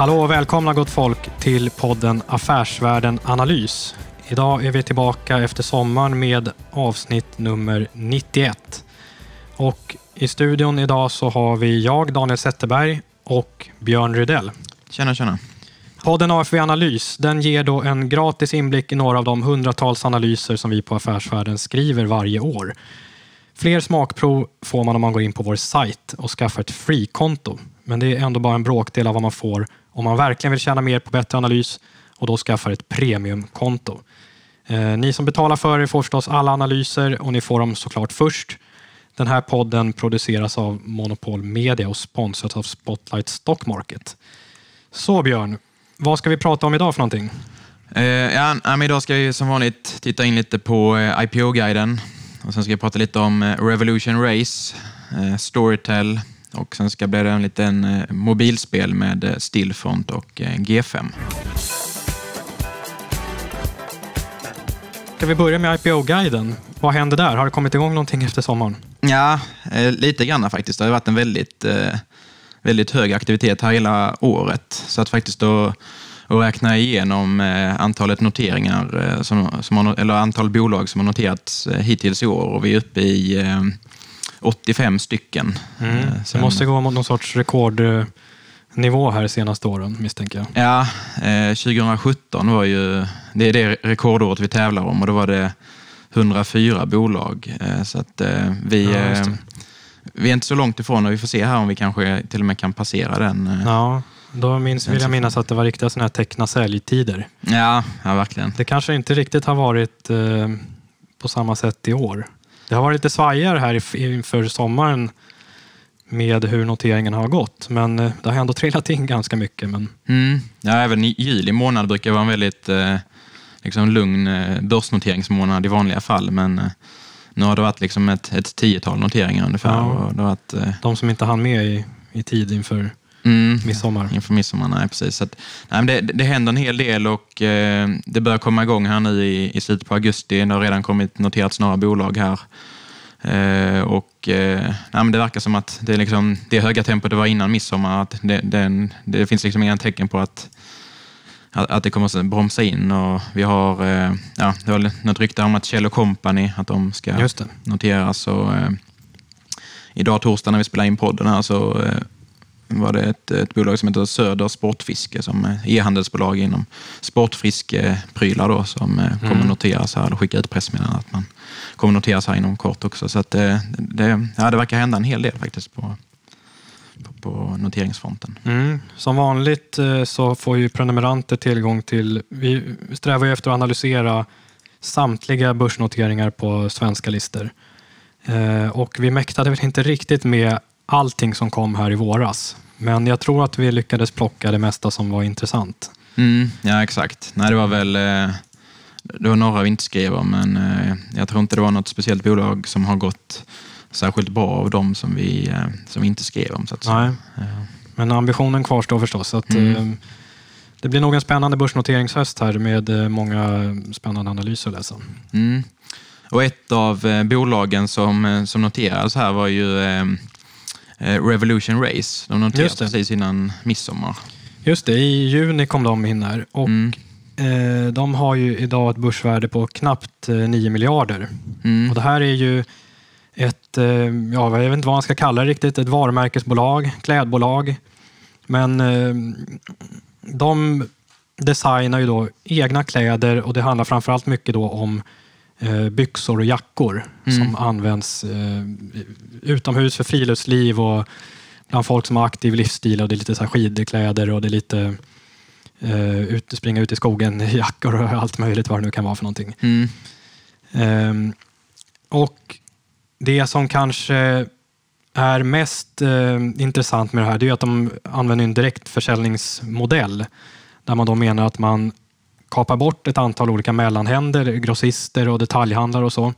Hallå och välkomna gott folk till podden Affärsvärlden Analys. Idag är vi tillbaka efter sommaren med avsnitt nummer 91. Och i studion idag så har vi jag, Daniel Zetterberg och Björn Rydell. Tjena, tjena. Podden AFV Analys den ger då en gratis inblick i några av de hundratals analyser som vi på Affärsvärlden skriver varje år. Fler smakprov får man om man går in på vår sajt och skaffar ett free-konto. Men det är ändå bara en bråkdel av vad man får om man verkligen vill tjäna mer på bättre analys och då skaffar ett premiumkonto. Eh, ni som betalar för er får förstås alla analyser och ni får dem såklart först. Den här podden produceras av Monopol Media och sponsras av Spotlight Stock Market. Så Björn, vad ska vi prata om idag för någonting? Eh, ja, men idag ska vi som vanligt titta in lite på eh, IPO-guiden. Och sen ska vi prata lite om eh, Revolution Race, eh, Storytel och sen ska det bli en liten eh, mobilspel med eh, Stillfront och eh, G5. Ska vi börja med IPO-guiden? Vad händer där? Har det kommit igång någonting efter sommaren? Ja, lite grann faktiskt. Det har varit en väldigt, väldigt hög aktivitet här hela året. Så att faktiskt då och räkna igenom antalet noteringar, som, som har, eller antal bolag som har noterats hittills i år och vi är uppe i 85 stycken. Mm. Det måste gå mot någon sorts rekordnivå här de senaste åren misstänker jag. Ja, 2017 var ju, det är det rekordåret vi tävlar om och då var det 104 bolag. Så att vi, ja, vi är inte så långt ifrån och vi får se här om vi kanske till och med kan passera den. Ja. Då minns, vill jag minnas att det var riktiga sådana här teckna säljtider. Ja, ja, verkligen. Det kanske inte riktigt har varit eh, på samma sätt i år. Det har varit lite svajigare här inför sommaren med hur noteringen har gått. Men eh, det har ändå trillat in ganska mycket. Men... Mm. Ja, även i juli månad brukar vara en väldigt eh, liksom lugn eh, börsnoteringsmånad i vanliga fall. Men eh, nu har det varit liksom ett, ett tiotal noteringar ungefär. Ja. Och det varit, eh... De som inte hann med i, i tid inför Mm, midsommar. Inför midsommar, nej precis. Så att, nej, det, det händer en hel del och eh, det börjar komma igång här nu i, i slutet på augusti. Det har redan kommit noterats några bolag här. Eh, och eh, nej, men Det verkar som att det, är liksom, det höga tempot det var innan midsommar, att det, det, det finns liksom inga tecken på att att det kommer att bromsa in. Och vi har, eh, ja, det var något rykte om att Kjell Company, att de ska noteras. Och, eh, idag torsdag när vi spelar in podden här så eh, var det ett, ett bolag som heter Söder Sportfiske som e-handelsbolag inom sportfiskeprylar då, som eh, kommer mm. noteras här, och skicka ut pressmeddelande att man kommer noteras här inom kort också. Så att det, det, ja, det verkar hända en hel del faktiskt på, på, på noteringsfronten. Mm. Som vanligt eh, så får ju prenumeranter tillgång till, vi strävar ju efter att analysera samtliga börsnoteringar på svenska listor. Eh, och vi mäktade väl inte riktigt med allting som kom här i våras. Men jag tror att vi lyckades plocka det mesta som var intressant. Mm, ja, exakt. Nej, det var väl eh, det var några vi inte skrev om, men eh, jag tror inte det var något speciellt bolag som har gått särskilt bra av dem som vi, eh, som vi inte skrev om. Så att Nej. Ja. Men ambitionen kvarstår förstås. Att, mm. Det blir nog en spännande börsnoteringshöst här med många spännande analyser att läsa. Mm. Och ett av bolagen som, som noterades här var ju Revolution Race. De noterades precis innan midsommar. Just det, i juni kom de in här. Och mm. eh, de har ju idag ett börsvärde på knappt eh, 9 miljarder. Mm. Och det här är ju ett, eh, ja, jag vet inte vad man ska kalla det riktigt, ett varumärkesbolag, klädbolag. Men eh, de designar ju då egna kläder och det handlar framförallt mycket då om eh, byxor och jackor mm. som används eh, utomhus för friluftsliv och bland folk som har aktiv livsstil och det är lite så skidkläder och det är lite eh, ut, springa ut i skogen i jackor och allt möjligt vad det nu kan vara för någonting. Mm. Eh, och det som kanske är mest eh, intressant med det här det är att de använder en direktförsäljningsmodell där man då menar att man kapar bort ett antal olika mellanhänder, grossister och detaljhandlare och så.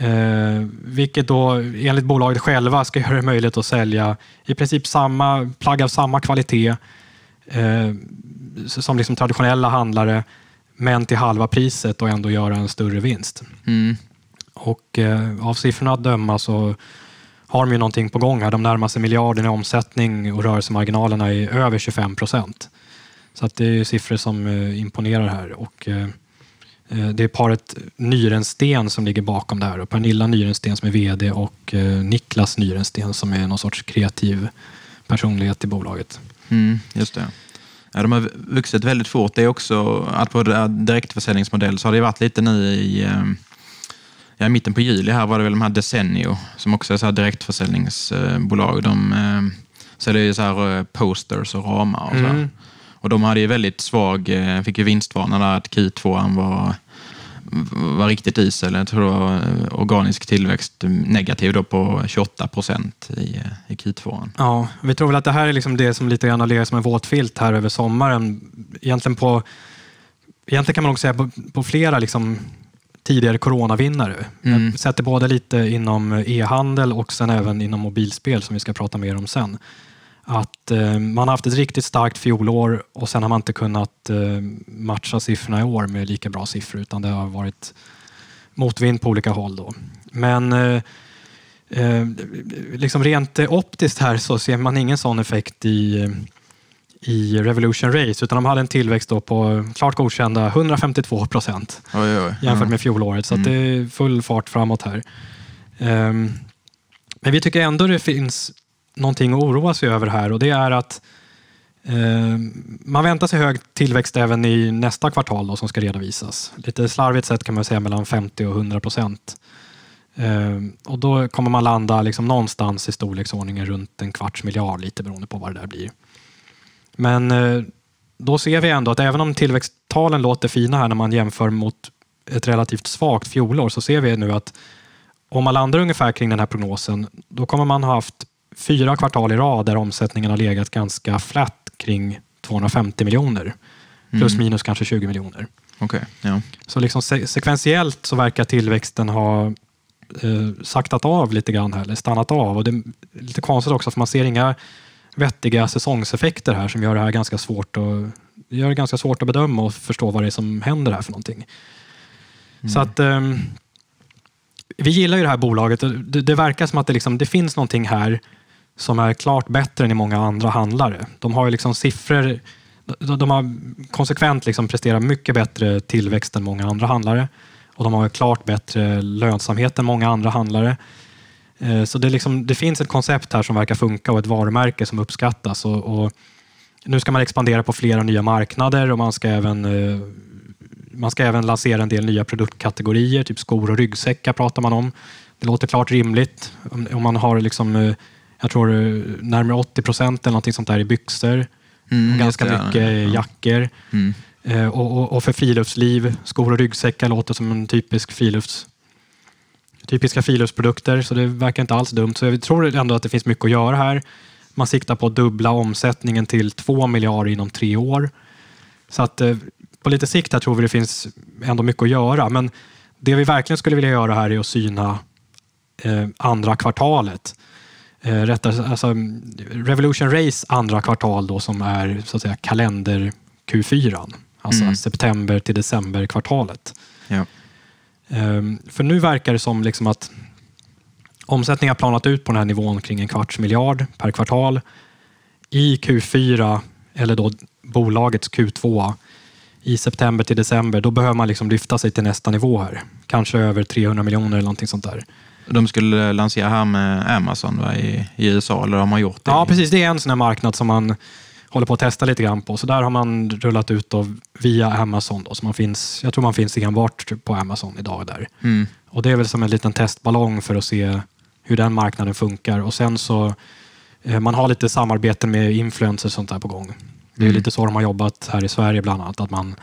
Eh, vilket då enligt bolaget själva ska göra det möjligt att sälja i princip samma plagg av samma kvalitet eh, som liksom traditionella handlare, men till halva priset och ändå göra en större vinst. Mm. Och eh, Av siffrorna att döma så har de ju någonting på gång här. De närmar sig miljarden i omsättning och rörelsemarginalerna är över 25 procent. Så att det är siffror som eh, imponerar här. Och, eh, eh, det är paret Nyrensten som ligger bakom det här. Och Pernilla Nyrensten som är VD och Niklas Nyrensten som är någon sorts kreativ personlighet i bolaget. Mm, just det. Ja, de har vuxit väldigt fort. Det är också, att på direktförsäljningsmodell så har det varit lite nu i ja, i mitten på juli här var det väl de här Decennio som också är så här direktförsäljningsbolag. De säljer så här posters och ramar och så. Mm. Och de hade ju väldigt svag, eh, fick ju vinstvarna där att Q2 var, var riktigt isel. Jag tror det var eh, organisk tillväxt negativ då på 28 procent i, eh, i Q2. Ja, vi tror väl att det här är liksom det som lite grann har legat som en våt filt här över sommaren. Egentligen, på, egentligen kan man också säga på, på flera liksom tidigare coronavinnare. Mm. Jag sätter både lite inom e-handel och sen även inom mobilspel som vi ska prata mer om sen att eh, man har haft ett riktigt starkt fjolår och sen har man inte kunnat eh, matcha siffrorna i år med lika bra siffror utan det har varit motvind på olika håll. Då. Men eh, eh liksom rent optiskt här så ser man ingen sån effekt i, i Revolution Race utan de hade en tillväxt då på klart godkända 152 procent jämfört med fjolåret. Så mm. det är full fart framåt här. Um, men vi tycker ändå det finns någonting att oroa sig över här och det är att eh, man väntar sig hög tillväxt även i nästa kvartal då, som ska redovisas. Lite slarvigt sett kan man säga mellan 50 och 100 procent. Eh, och då kommer man landa liksom någonstans i storleksordningen runt en kvarts miljard, lite beroende på vad det där blir. Men eh, då ser vi ändå att även om tillväxttalen låter fina här när man jämför mot ett relativt svagt fjolår så ser vi nu att om man landar ungefär kring den här prognosen, då kommer man ha haft fyra kvartal i rad där omsättningen har legat ganska flat kring 250 miljoner. Plus mm. minus kanske 20 miljoner. Okay, ja. Så liksom se sekventiellt så verkar tillväxten ha eh, saktat av lite grann här, eller stannat av. Och det är lite konstigt också för man ser inga vettiga säsongseffekter här som gör det här ganska svårt att, gör det ganska svårt att bedöma och förstå vad det är som händer här för någonting. Mm. Så att eh, vi gillar ju det här bolaget. Det, det verkar som att det, liksom, det finns någonting här som är klart bättre än i många andra handlare. De har ju liksom siffror, de har konsekvent liksom presterat mycket bättre tillväxt än många andra handlare och de har klart bättre lönsamhet än många andra handlare. Eh, så det, liksom, det finns ett koncept här som verkar funka och ett varumärke som uppskattas. Och, och nu ska man expandera på flera nya marknader och man ska även eh, man ska även lansera en del nya produktkategorier, typ skor och ryggsäckar pratar man om. Det låter klart rimligt. Om man har liksom eh, jag tror närmare 80 procent eller någonting sånt där i byxor. Mm, ganska det, mycket ja. jackor. Mm. Eh, och, och, och, för friluftsliv, skor och ryggsäckar låter som en typisk frilufts, typiska friluftsprodukter, så det verkar inte alls dumt. Så jag tror ändå att det finns mycket att göra här. Man siktar på att dubbla omsättningen till 2 miljarder inom tre år. Så att eh, på lite sikt här tror vi det finns ändå mycket att göra. Men det vi verkligen skulle vilja göra här är att syna eh, andra kvartalet eh, rättare, alltså, Revolution Race andra kvartal då som är så att säga kalender Q4. Alltså mm. september till december kvartalet. Ja. Um, för nu verkar det som liksom att omsättningen har planat ut på den här nivån kring en kvarts miljard per kvartal. I Q4, eller då bolagets Q2, i september till december, då behöver man liksom lyfta sig till nästa nivå här. Kanske över 300 miljoner eller någonting sånt där. De skulle lansera här med Amazon va, i, i USA, eller har man gjort det? Ja, precis. Det är en sån här marknad som man håller på att testa lite grann på. Så där har man rullat ut då via Amazon. Då, så man finns, jag tror man finns enbart på Amazon idag. där. Mm. Och Det är väl som en liten testballong för att se hur den marknaden funkar. Och sen så eh, Man har lite samarbeten med influencers och sånt där på gång. Det är mm. lite så de har jobbat här i Sverige bland annat. Att man,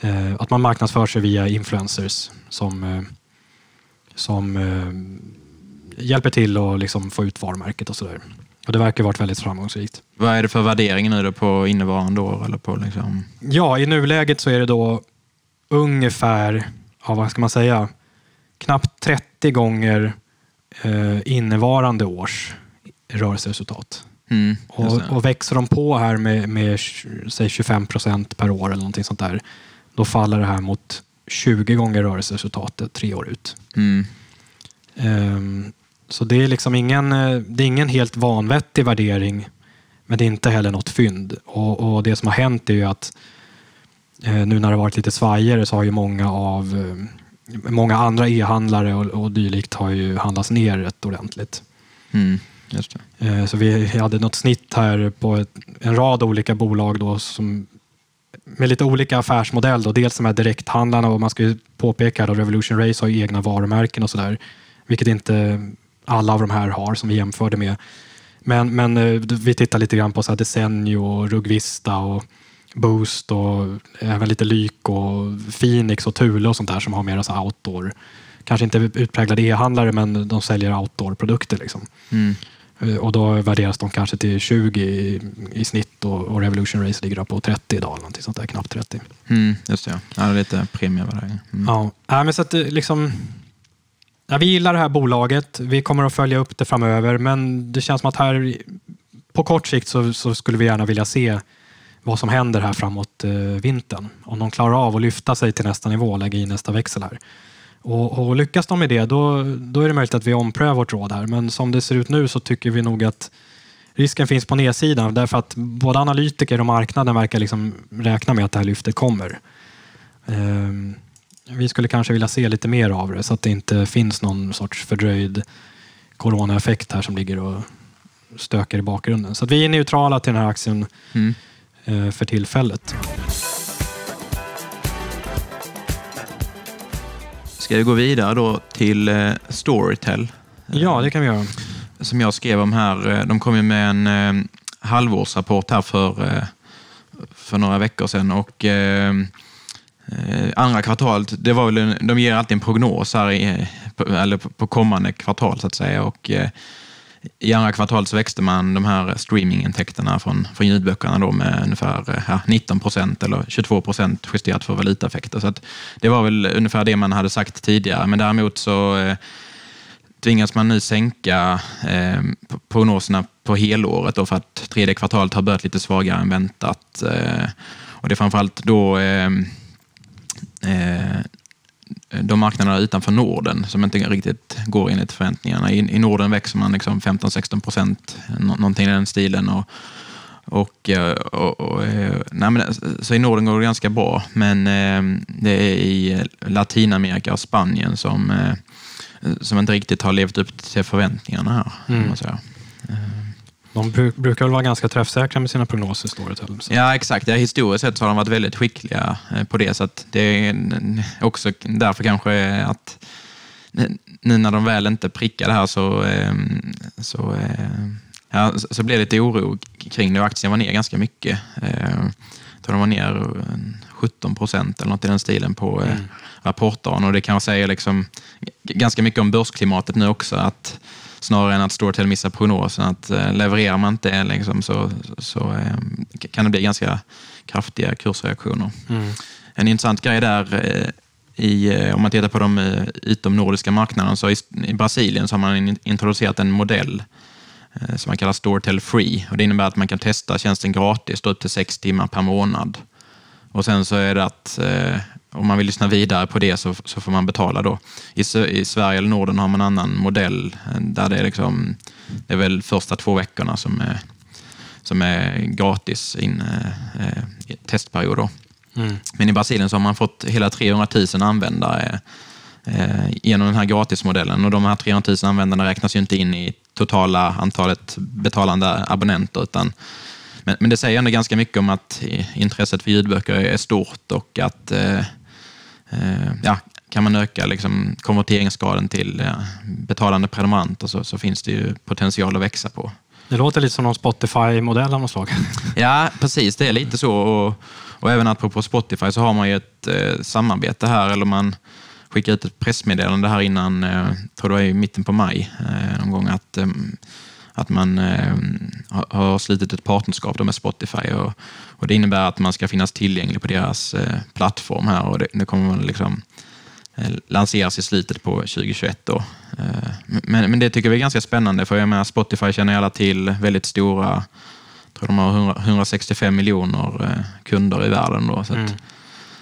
eh, att man marknadsför sig via influencers som eh, som eh, hjälper till att liksom få ut varumärket och sådär. Och det verkar ha varit väldigt framgångsrikt. Vad är det för värdering nu då på innevarande år? Eller på liksom... Ja, i nuläget så är det då ungefär, ja, vad ska man säga, knappt 30 gånger eh, innevarande års rörelseresultat. Mm, och, och, växer de på här med, med säg 25 procent per år eller någonting sånt där, då faller det här mot 20 gånger rörelseresultatet tre år ut. Mm. Um, Så det är liksom ingen, eh, det är ingen helt vanvettig värdering, men det är inte heller något fynd. Och, och det som har hänt är ju att eh, nu när det varit lite svajigare så har ju många av eh, många andra e-handlare och, och dylikt har ju handlats ner rätt ordentligt. Mm. Eh, så vi hade något snitt här på ett, en rad olika bolag då som med lite olika affärsmodell. Då. Dels de här direkthandlarna och man ska ju påpeka att Revolution Race har ju egna varumärken och sådär. Vilket inte alla av de här har som vi jämförde med. Men, men eh, vi tittar lite grann på så här Desenio, Rugvista och Boost och även lite Lyk och Phoenix och Thule och sånt där som har mer så outdoor. Kanske inte utpräglade e-handlare men de säljer outdoor-produkter. Liksom. Mm. Eh, och då värderas de kanske till 20 i, i snitt och, och, Revolution Race ligger på 30 idag, någonting sånt där, knappt 30. Mm, just det, ja. ja lite premievärdering. Mm. Ja, men så att liksom, ja, vi gillar det här bolaget. Vi kommer att följa upp det framöver, men det känns som att här på kort sikt så, så skulle vi gärna vilja se vad som händer här framåt eh, vintern. Om de klarar av att lyfta sig till nästa nivå och lägga i nästa växel här. Och, och, lyckas de med det, då, då är det möjligt att vi omprövar vårt råd här. Men som det ser ut nu så tycker vi nog att risken finns på nedsidan därför att både analytiker och marknaden verkar liksom räkna med att det här lyftet kommer. Um, vi skulle kanske vilja se lite mer av det så att det inte finns någon sorts fördröjd coronaeffekt här som ligger och stökar i bakgrunden. Så vi är neutrala till den här aktien mm. uh, för tillfället. Ska vi gå vidare då till eh, Storytel? Ja, det kan vi göra. Som jag skrev om här. Eh, de kom ju med en eh, halvårsrapport här för, eh, för några veckor sedan. Och, eh, eh, andra kvartalet, det var väl de ger alltid en prognos här i, på, eller på kommande kvartal så att säga. Och, i andra kvartalet så växte man de här streamingintäkterna från, från ljudböckerna då med ungefär eh, ja, 19 procent eller 22 procent justerat för valutaeffekter. Så det var väl ungefär det man hade sagt tidigare. Men däremot så eh, tvingas man nu sänka eh, prognoserna på helåret då för att tredje kvartalet har börjat lite svagare än väntat. Eh, och det är framförallt då eh, eh de marknaderna utanför Norden som inte riktigt går enligt förväntningarna. I, i Norden växer man liksom 15-16 procent, någonting i den stilen. Och, och, eh, och, och, eh, nej men, så i Norden går det ganska bra, men eh, det är i Latinamerika och Spanien som, som inte riktigt har levt upp till förväntningarna här. Mm. De brukar väl vara ganska träffsäkra med sina prognoser, Storytel. Ja, exakt. Ja, historiskt sett så har de varit väldigt skickliga eh, på det. Så det är också därför kanske att nu när de väl inte prickar det här så, ehm, så, eh, ja, så blev det lite oro kring det och aktien var ner ganska mycket. Eh, jag tror de var ner 17 procent eller något i den stilen på mm. rapportdagen och det kan jag säga liksom ganska mycket om börsklimatet nu också. att snarare än att Storytel missar prognosen. Att eh, levererar man inte liksom, så, så eh, kan det bli ganska kraftiga kursreaktioner. Mm. En intressant grej där eh, i, om man tittar på de utomnordiska marknaderna, så i, i Brasilien så har man introducerat en modell som man kallar Storytel Free. Och det innebär att man kan testa tjänsten gratis upp till sex timmar per månad. Och sen så är det att om man vill lyssna vidare på det så, så får man betala då. I, I, Sverige eller Norden har man en annan modell där det är, liksom, det är väl första två veckorna som är, som är gratis in eh, eh testperiod. Då. Mm. Men i Brasilien så har man fått hela 300 000 användare eh, genom den här gratismodellen och de här 300 000 användarna räknas ju inte in i totala antalet betalande abonnenter utan men, men det säger ändå ganska mycket om att intresset för ljudböcker är stort och att eh, Eh, ja, kan man öka liksom konverteringsgraden till ja, betalande prenumeranter så, så, finns det ju potential att växa på. Det låter lite som någon Spotify-modell av något slag. Ja, precis. Det är lite så. Och, och även att på Spotify så har man ju ett eh, samarbete här, eller man skickar ut ett pressmeddelande här innan, eh, tror det var i mitten på maj, eh, någon gång, att eh, att man eh, har slutit ett partnerskap med Spotify och, och, det innebär att man ska finnas tillgänglig på deras eh, plattform här och det, det kommer man liksom eh, lanseras i slutet på 2021. Då. Eh, men, men det tycker vi är ganska spännande för jag menar Spotify känner alla till väldigt stora, jag tror de har 100, 165 miljoner eh, kunder i världen. Då, så mm.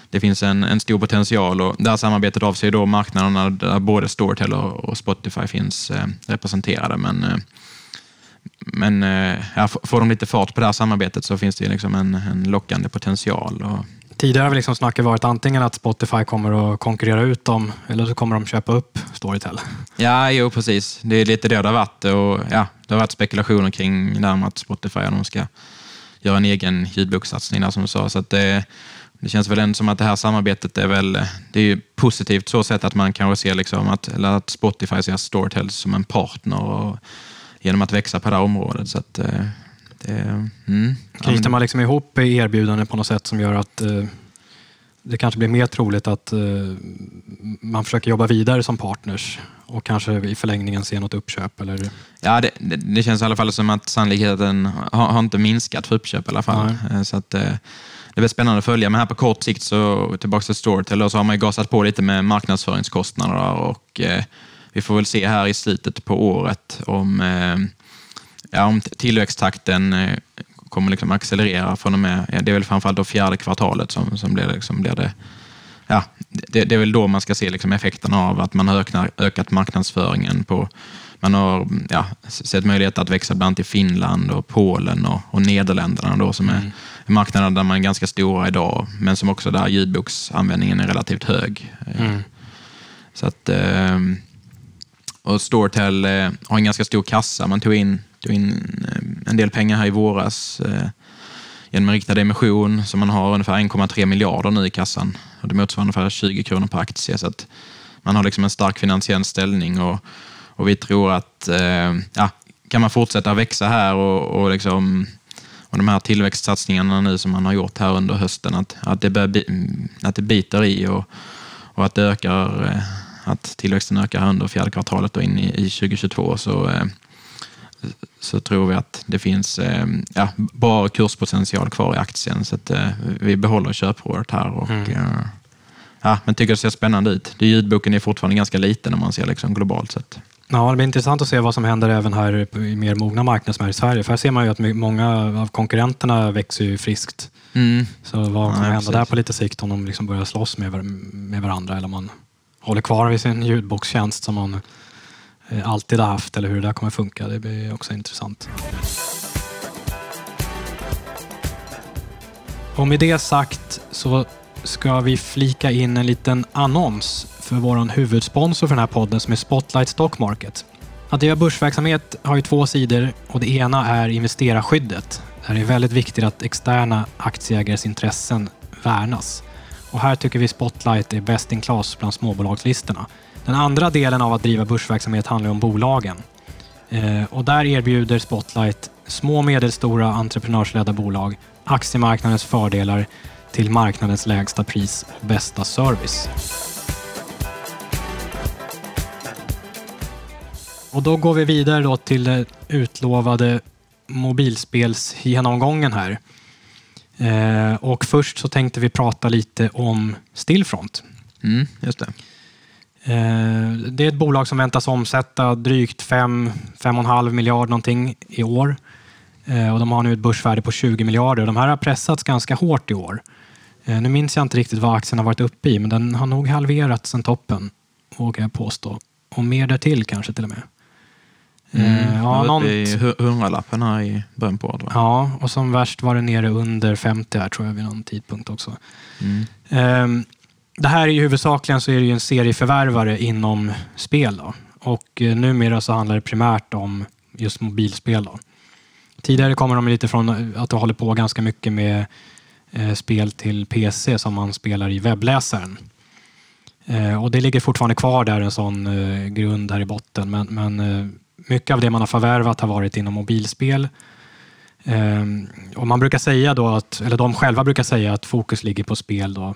det finns en, en stor potential och det här samarbetet avser då marknaderna där både Storytel och, och Spotify finns eh, representerade. Men, men eh, ja, får de lite fart på det här samarbetet så finns det liksom en, en lockande potential. Och, Tidigare har liksom snacket varit antingen att Spotify kommer att konkurrera ut dem eller så kommer de köpa upp Storytel. Ja, jo precis. Det är lite det det har varit. Och, ja, det har varit spekulationer kring att Spotify de ska göra en egen ljudbokssatsning där som du sa. Så det, det känns väl ändå som att det här samarbetet är väl det är ju positivt så sätt att man kanske ser liksom att, eller att Spotify ser Storytel som en partner och, genom att växa på det här området. Så att, eh, det, mm, Knyter man liksom ihop erbjudanden på något sätt som gör att uh, det kanske blir mer troligt att uh, man försöker jobba vidare som partners och kanske i förlängningen se något uppköp? Eller? Ja, det, det, det känns i alla fall som att sannolikheten har, har inte minskat för uppköp i alla fall. Nej. Så att, uh, det blir spännande att följa. Men här på kort sikt, så tillbaka till Storytel, så har man ju gasat på lite med marknadsföringskostnader och vi får väl se här i slutet på året om ja, om tillväxttakten eh, kommer liksom accelerera från och med, ja, det är väl framförallt då fjärde kvartalet som, som blir, liksom, blir det, ja, det, det, är väl då man ska se liksom effekterna av att man har ökat, ökat marknadsföringen på man har ja, sett möjlighet att växa bland annat i Finland, och Polen och, och Nederländerna då, som är mm. marknader där man är ganska stora idag, men som också där ljudboksanvändningen är relativt hög. Mm. Så att, eh, och Storytel eh, har en ganska stor kassa. Man tog in tog in eh, en del pengar här i våras eh, genom en riktad emission, så man har ungefär 1,3 miljarder nu i kassan. Och det motsvarar ungefär 20 kronor per aktie. Så att man har liksom en stark finansiell ställning och, och vi tror att eh, ja, kan man fortsätta växa här och, och, liksom, och de här tillväxtsatsningarna nu som man har gjort här under hösten, att, att, det, bör, att det biter i och, och att det ökar, eh, att tillväxten ökar under fjärde kvartalet och in i, i 2022 så så tror vi att det finns eh, ja, bra kurspotential kvar i aktien. Så att, eh, vi behåller köprådet här. Och, mm. Eh, ja, men tycker det ser spännande ut. Det, ljudboken är fortfarande ganska liten om man ser liksom globalt sett. Ja, det blir intressant att se vad som händer även här i mer mogna marknader som här i Sverige. För här ser man ju att många av konkurrenterna växer ju friskt. Mm. Så vad kommer ja, hända precis. där på lite sikt om de liksom börjar slåss med, med varandra eller man håller kvar vid sin ljudbokstjänst som man eh, alltid har haft eller hur det där kommer funka. Det blir också intressant. Och med det sagt så ska vi flika in en liten annons för vår huvudsponsor för den här podden som är Spotlight Stock Market. Att driva börsverksamhet har ju två sidor och det ena är investerarskyddet. Där det är väldigt viktigt att externa aktieägares intressen värnas. Och här tycker vi Spotlight är bäst in class bland småbolagslistorna. Den andra delen av att driva börsverksamhet handlar om bolagen. Eh, och där erbjuder Spotlight små och medelstora entreprenörsledda bolag aktiemarknadens fördelar till marknadens lägsta pris och bästa service. Och då går vi vidare då till den utlovade mobilspelsgenomgången här. Eh, och först så tänkte vi prata lite om Stillfront. Mm, just det. Eh, det är ett bolag som väntas omsätta drygt 5-5,5 miljarder någonting i år. Eh, och de har nu ett börsvärde på 20 miljarder. De här har pressats ganska hårt i år. Nu minns jag inte riktigt vad aktien har varit uppe i, men den har nog halverats sen toppen, vågar jag påstå. Och mer därtill kanske till och med. Mm, ja, någon... i hundralappen här i början på året. Ja, och som värst var det nere under 50 här tror jag vid någon tidpunkt också. Mm. Um, det här är ju huvudsakligen så är det en serieförvärvare inom spel. Då. Och eh, numera så handlar det primärt om just mobilspel. Då. Tidigare kommer de lite från att de håller på ganska mycket med eh, spel till PC som man spelar i webbläsaren. Eh, och det ligger fortfarande kvar där, en sån eh, grund här i botten. Men, men eh, mycket av det man har förvärvat har varit inom mobilspel. Ehm, och man brukar säga då att, eller de själva brukar säga att fokus ligger på spel då,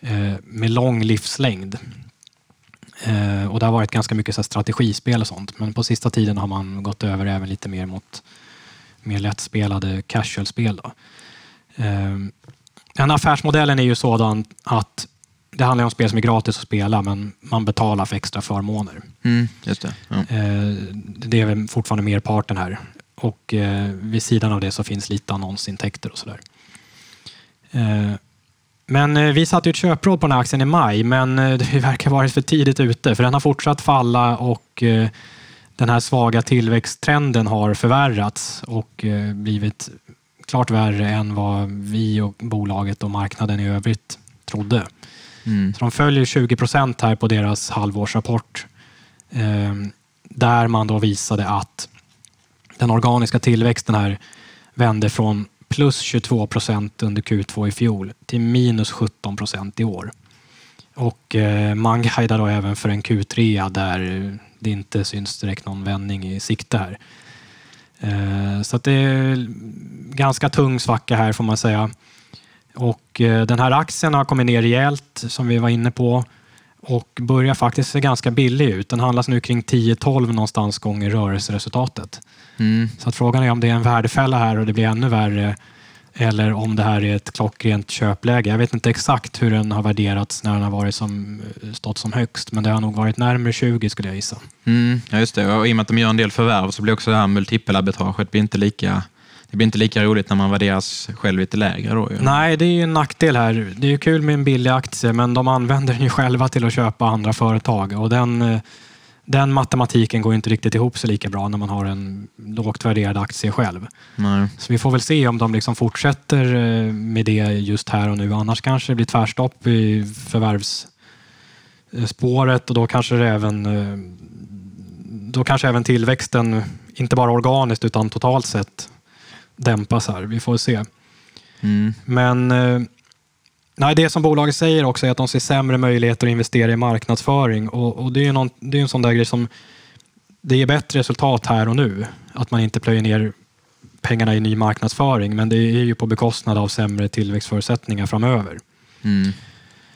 eh, med lång livslängd. Eh, och det har varit ganska mycket så strategispel och sånt. Men på sista tiden har man gått över även lite mer mot mer lättspelade casual-spel. Eh, den affärsmodellen är ju sådan att det handlar om spel som är gratis att spela, men man betalar för extra förmåner. Mm, just det. Ja. det är väl fortfarande merparten här. Och vid sidan av det så finns lite annonsintäkter och sådär. Men eh, vi satte ju ett köpråd på den här aktien i maj, men eh, det verkar varit för tidigt ute, för den har fortsatt falla och eh, den här svaga tillväxttrenden har förvärrats och blivit klart värre än vad vi och bolaget och marknaden i övrigt trodde. Mm. Så de följer 20 procent här på deras halvårsrapport ehm, där man då visade att den organiska tillväxten här vände från plus 22 procent under Q2 i fjol till minus 17 procent i år. Och eh, man guidar då även för en Q3 där det inte syns direkt någon vändning i sikte här. Eh, så det är ganska tung svacka här får man säga. Och eh, den här aktien har kommit ner rejält som vi var inne på och börjar faktiskt se ganska billig ut. Den handlas nu kring 10-12 någonstans gånger rörelseresultatet. Mm. Så att frågan är om det är en värdefälla här och det blir ännu värre eller om det här är ett klockrent köpläge. Jag vet inte exakt hur den har värderats när den har varit som, stått som högst, men det har nog varit närmare 20 skulle jag gissa. Mm, ja, just det. Och I och med att de gör en del förvärv så blir också det här multipelarbitraget inte lika det blir inte lika roligt när man värderas själv lite lägre. Då, Nej, det är ju en nackdel här. Det är ju kul med en billig aktie, men de använder den ju själva till att köpa andra företag. Och den, eh, den matematiken går inte riktigt ihop så lika bra när man har en lågt värderad aktie själv. Nej. Så vi får väl se om de liksom fortsätter eh, med det just här och nu. Annars kanske det blir tvärstopp i förvärvsspåret och då kanske det även eh, då kanske även tillväxten, inte bara organiskt utan totalt sett, dämpas här. Vi får se. Mm. Men eh, nej, det som bolaget säger också är att de ser sämre möjligheter att investera i marknadsföring. Och, och det är, någon, det är en sån där grej som det ger bättre resultat här och nu. Att man inte plöjer ner pengarna i ny marknadsföring, men det är ju på bekostnad av sämre tillväxtförutsättningar framöver. Mm.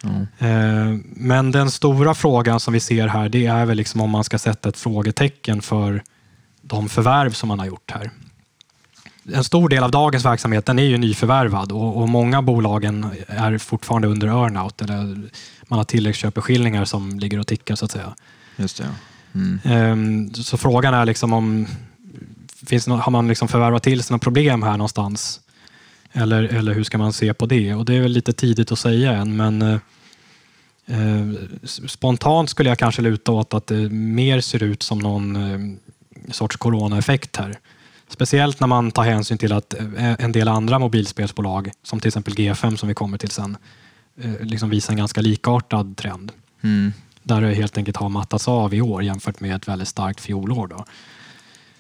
Mm. Men den stora frågan som vi ser här, det är väl liksom om man ska sätta ett frågetecken för de förvärv som man har gjort här en stor del av dagens verksamhet den är ju nyförvärvad och, och många bolagen är fortfarande under earnout. Eller man har tilläggsköpeskillingar som ligger och tickar så att säga. Just det. Mm. Um, så frågan är liksom om finns det, har man liksom förvärvat till sig något problem här någonstans? Eller, eller hur ska man se på det? Och Det är väl lite tidigt att säga än, men uh, spontant skulle jag kanske luta åt att det mer ser ut som någon uh, sorts coronaeffekt här. Speciellt när man tar hänsyn till att eh, en del andra mobilspelsbolag, som till exempel G5 som vi kommer till sen, eh, liksom visar en ganska likartad trend. Mm. Där det helt enkelt har mattats av i år jämfört med ett väldigt starkt fjolår. Då.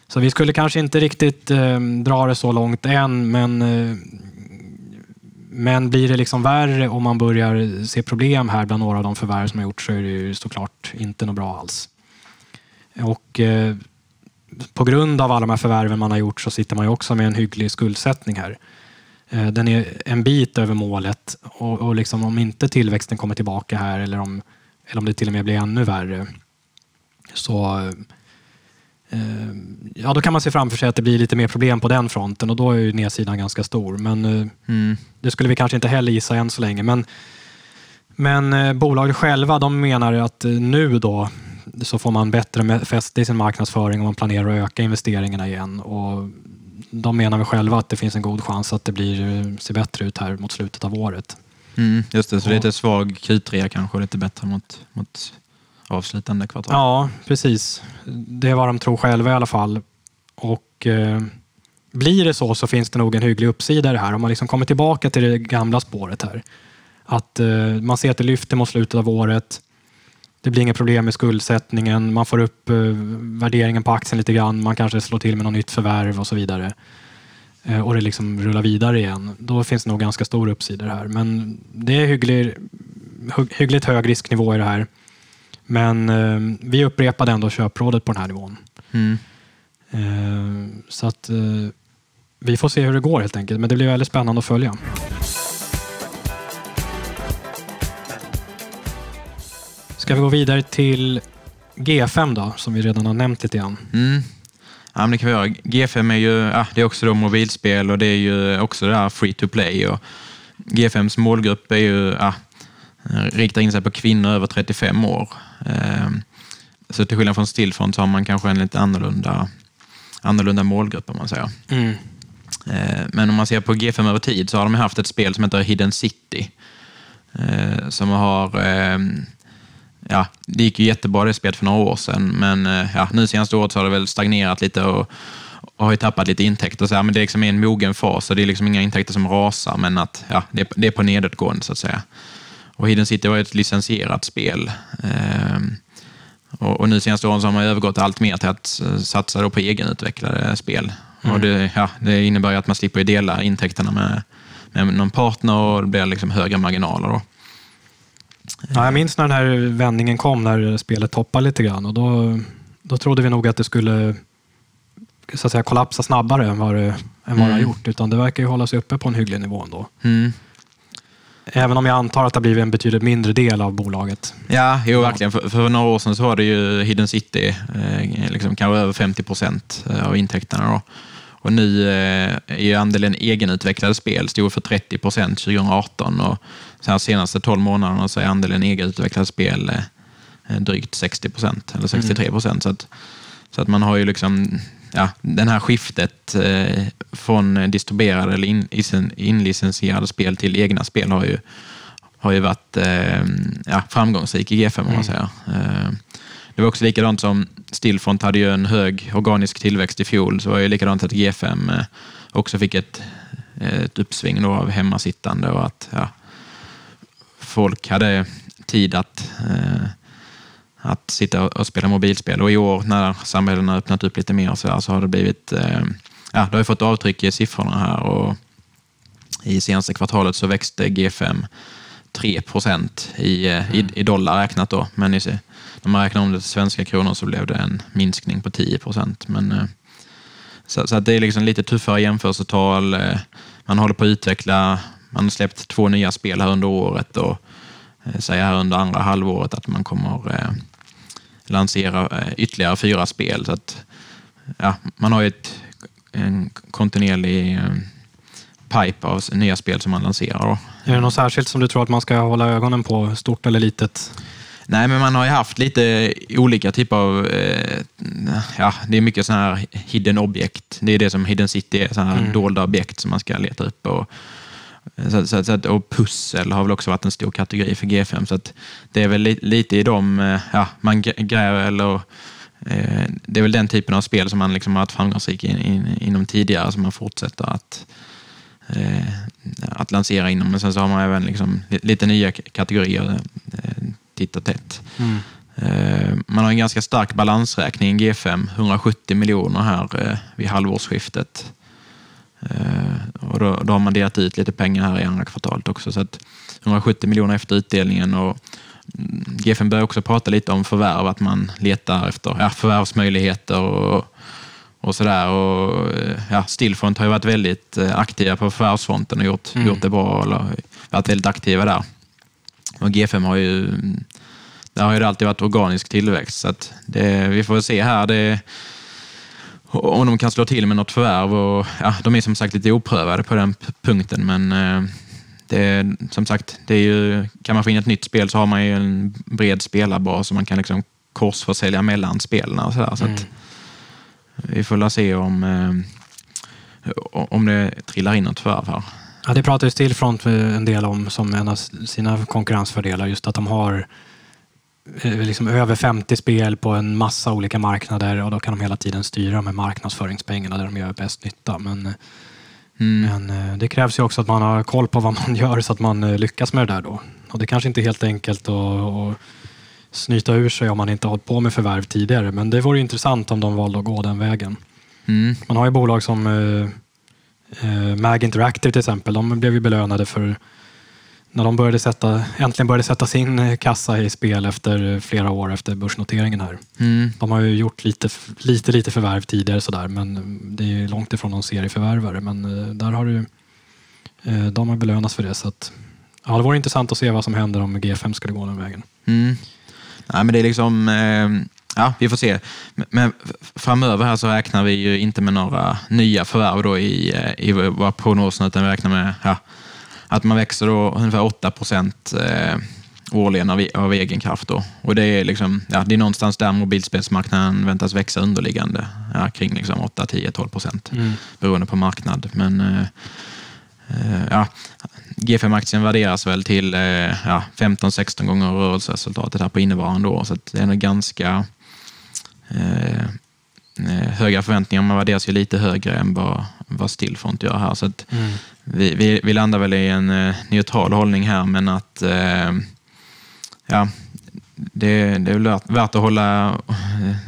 Så vi skulle kanske inte riktigt eh, dra det så långt än, men, eh, men blir det liksom värre om man börjar se problem här bland några av de förvärv som har gjorts så är det ju såklart inte något bra alls. Och eh, på grund av alla de här förvärven man har gjort så sitter man ju också med en hygglig skuldsättning här. Eh, den är en bit över målet och, och liksom om inte tillväxten kommer tillbaka här eller om, eller om det till och med blir ännu värre så eh, ja, då kan man se framför sig att det blir lite mer problem på den fronten och då är ju nedsidan ganska stor. Men eh, mm. det skulle vi kanske inte heller gissa än så länge. Men, men bolaget själva de menar att nu då så får man bättre fäste i sin marknadsföring och man planerar att öka investeringarna igen. Och de menar väl själva att det finns en god chans att det blir, ser bättre ut här mot slutet av året. Mm, just det, så och, lite svag Q3 kanske lite bättre mot, mot avslutande kvartal. Ja, precis. Det är vad de tror själva i alla fall. Och eh, Blir det så så finns det nog en hygglig uppsida i det här. Om man liksom kommer tillbaka till det gamla spåret här. Att eh, man ser att det lyfter mot slutet av året. Det blir inga problem med skuldsättningen. Man får upp eh, värderingen på aktien lite grann. Man kanske slår till med något nytt förvärv och så vidare. Eh, och det liksom rullar vidare igen. Då finns det nog ganska stor uppsida här. Men det är hygglig, hyggligt hög risknivå i det här. Men eh, vi upprepade ändå köprådet på den här nivån. Mm. Så att vi får se hur det går helt enkelt. Men det blir väldigt spännande att följa. Ska vi gå vidare till G5 då, som vi redan har nämnt lite grann? Mm. Ja, men det kan vi göra. G5 är ju ja, det är också då mobilspel och det är ju också det här free to play. Och G5s målgrupp är ju, ja, riktar in sig på kvinnor över 35 år. Ehm, så till skillnad från Stillfront så har man kanske en lite annorlunda, annorlunda målgrupp om man säger. Mm. Ehm, men om man ser på G5 över tid så har de haft ett spel som heter Hidden City eh, som har eh, ja, det gick ju jättebra det spelet för några år sedan, men eh, ja, nu senaste året så har det väl stagnerat lite och, och har ju tappat lite intäkter. Så här, men det är liksom en mogen fas och det är liksom inga intäkter som rasar, men att ja, det, är, det är på nedåtgående så att säga. Och Hidden City var ett licensierat spel. Ehm, och, och nu senaste åren så har man övergått allt mer till att eh, satsa på egenutvecklade spel. Mm. Och det, ja, det innebär att man slipper dela intäkterna med, med någon partner och det blir liksom högre marginaler. Då. Ja, jag minns när den här vändningen kom, när spelet toppade lite grann. Och då, då trodde vi nog att det skulle så att säga, kollapsa snabbare än vad det, än vad mm. det har mm. gjort. Utan det verkar ju hålla sig uppe på en hygglig nivå ändå. Mm. Även om jag antar att det har blivit en betydligt mindre del av bolaget. Ja, jo, verkligen. För, för några år sedan så var det ju Hidden City, eh, liksom kanske över 50 procent eh, av intäkterna. Då. Och nu eh, är ju andelen egenutvecklade spel stod för 30 procent 2018 och så här senaste 12 månaderna så är andelen egenutvecklade spel eh, drygt 60 procent, eller 63 procent. Mm. Så, att, så att man har ju liksom ja, den här skiftet eh, från distribuerade eller in, inlicensierade spel till egna spel har ju, har ju varit eh, ja, framgångsrik i G5 om man mm. säger. Eh, det var också likadant som Stillfront hade ju en hög organisk tillväxt i fjol, så var det likadant att G5 eh, också fick ett, ett uppsving då av hemmasittande och att ja, folk hade tid att eh, att sitta och spela mobilspel. Och i år när samhällena har öppnat upp lite mer så, här, så har det blivit, eh, ja, det har ju fått avtryck i siffrorna här och i senaste kvartalet så växte G5 3 procent i, mm. i, i, dollar räknat då. Men i, när man räknar om det till svenska kronor så blev det en minskning på 10 procent. Men, eh, så, så, att det är liksom lite tuffare jämförelsetal. Eh, man håller på att utveckla, man har släppt två nya spel här under året och säger här under andra halvåret att man kommer lansera eh, ytterligare fyra spel. Så att, ja, man har ju ett, en kontinuerlig eh, pipe av nya spel som man lanserar. Då. Är det något särskilt som du tror att man ska hålla ögonen på, stort eller litet? Nej, men man har ju haft lite olika typer av... Eh, ja, det är mycket sådana här hidden objekt. Det är det som Hidden City är, sådana här mm. dolda objekt som man ska leta upp. Och, så, så, så, och pussel har väl också varit en stor kategori för G5. Så det är väl li, lite i de, eh, ja, man gräver eller eh, det är väl den typen av spel som man liksom har varit framgångsrik in, in, inom tidigare som man fortsätter att, eh, att lansera inom. Men sen så har man även liksom lite nya kategorier eh, titt och tätt. Mm. Eh, man har en ganska stark balansräkning i G5, 170 miljoner här eh, vid halvårsskiftet. Eh, och då, då, har man delat ut lite pengar här i andra kvartalet också. Så att 170 miljoner efter utdelningen. Och mm, GFN börjar också prata lite om förvärv, att man letar efter ja, förvärvsmöjligheter och, och sådär. Och, eh, ja, Stillfront har ju varit väldigt eh, aktiva på förvärvsfronten och gjort, mm. gjort det bra. Eller varit väldigt aktiva där. Och G5 har ju, där har ju alltid varit organisk tillväxt. Så det, vi får se här. Det, om de kan slå till med något förvärv. Och, ja, de är som sagt lite oprövade på den punkten, men eh, det är, som sagt, det är ju, kan man få in ett nytt spel så har man ju en bred spelarbas och man kan liksom korsförsälja mellan spelen. Och så där, så mm. vi får se om, eh, om det trillar in något förvärv här. Ja, det pratar ju Stillfront en del om som en av sina konkurrensfördelar, just att de har liksom över 50 spel på en massa olika marknader och då kan de hela tiden styra med marknadsföringspengarna där de gör bäst nytta. Men, mm. men eh, det krävs ju också att man har koll på vad man gör så att man eh, lyckas med det där då. Och det kanske inte är helt enkelt att, att snyta ur sig om man inte har hållit på med förvärv tidigare. Men det vore intressant om de valde att gå den vägen. Mm. Man har ju bolag som eh, Mag Interactive till exempel. De blev ju belönade för när de började sätta, äntligen började sätta sin eh, kassa i spel efter flera år efter börsnoteringen här. Mm. De har ju gjort lite, lite, lite förvärv tidigare sådär, men det är långt ifrån någon serieförvärvare. Men eh, där har du, eh, de har belönats för det. Så att, ja, det vore intressant att se vad som händer om G5 skulle gå den vägen. Mm. Nej, men det är liksom, ja, vi får se. Men framöver här så räknar vi ju inte med några nya förvärv då i, i våra prognoser, utan vi räknar med ja, att man växer då ungefär 8 procent eh, årligen av, av egen kraft. Då. Och det är, liksom, ja, det är någonstans där mobilspelsmarknaden väntas växa underliggande, ja, kring liksom 8, 10, 12 procent mm. beroende på marknad. Men eh, eh, ja, G5-aktien värderas väl till eh, ja, 15-16 gånger rörelseresultatet här på innevarande år, så det är nog ganska eh, höga förväntningar. Man värderas ju lite högre än vad, vad Stillfront gör här. Så mm. vi, vi, vi, landar väl i en eh, neutral hållning här, men att eh, ja, det, det är värt att hålla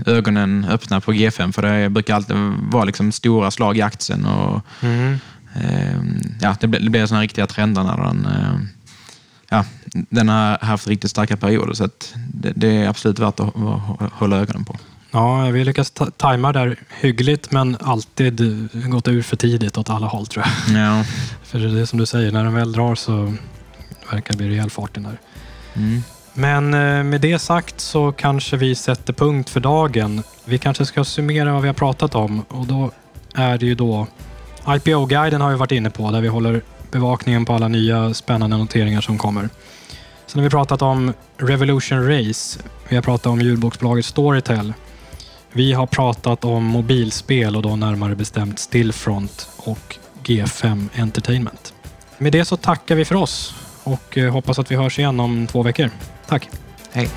ögonen öppna på G5, för det brukar alltid vara liksom stora slag i aktien. Och, mm. eh, ja, det, blir, det blir sådana riktiga trender när den, eh, ja, den har haft riktigt starka perioder, så det, det, är absolut värt att hålla ögonen på. Ja, vi lyckas tajma där hyggligt, men alltid gått ur för tidigt åt alla håll tror jag. Ja. för det är som du säger, när den väl drar så verkar det bli rejäl fart den där. Mm. Men eh, med det sagt så kanske vi sätter punkt för dagen. Vi kanske ska summera vad vi har pratat om och då är det ju då IPO-guiden har vi varit inne på där vi håller bevakningen på alla nya spännande noteringar som kommer. Sen har vi pratat om Revolution Race. Vi har pratat om ljudboksbolaget Storytel. Vi har pratat om mobilspel och då närmare bestämt Stillfront och G5 Entertainment. Med det så tackar vi för oss och eh, hoppas att vi hörs igen om två veckor. Tack! Hej!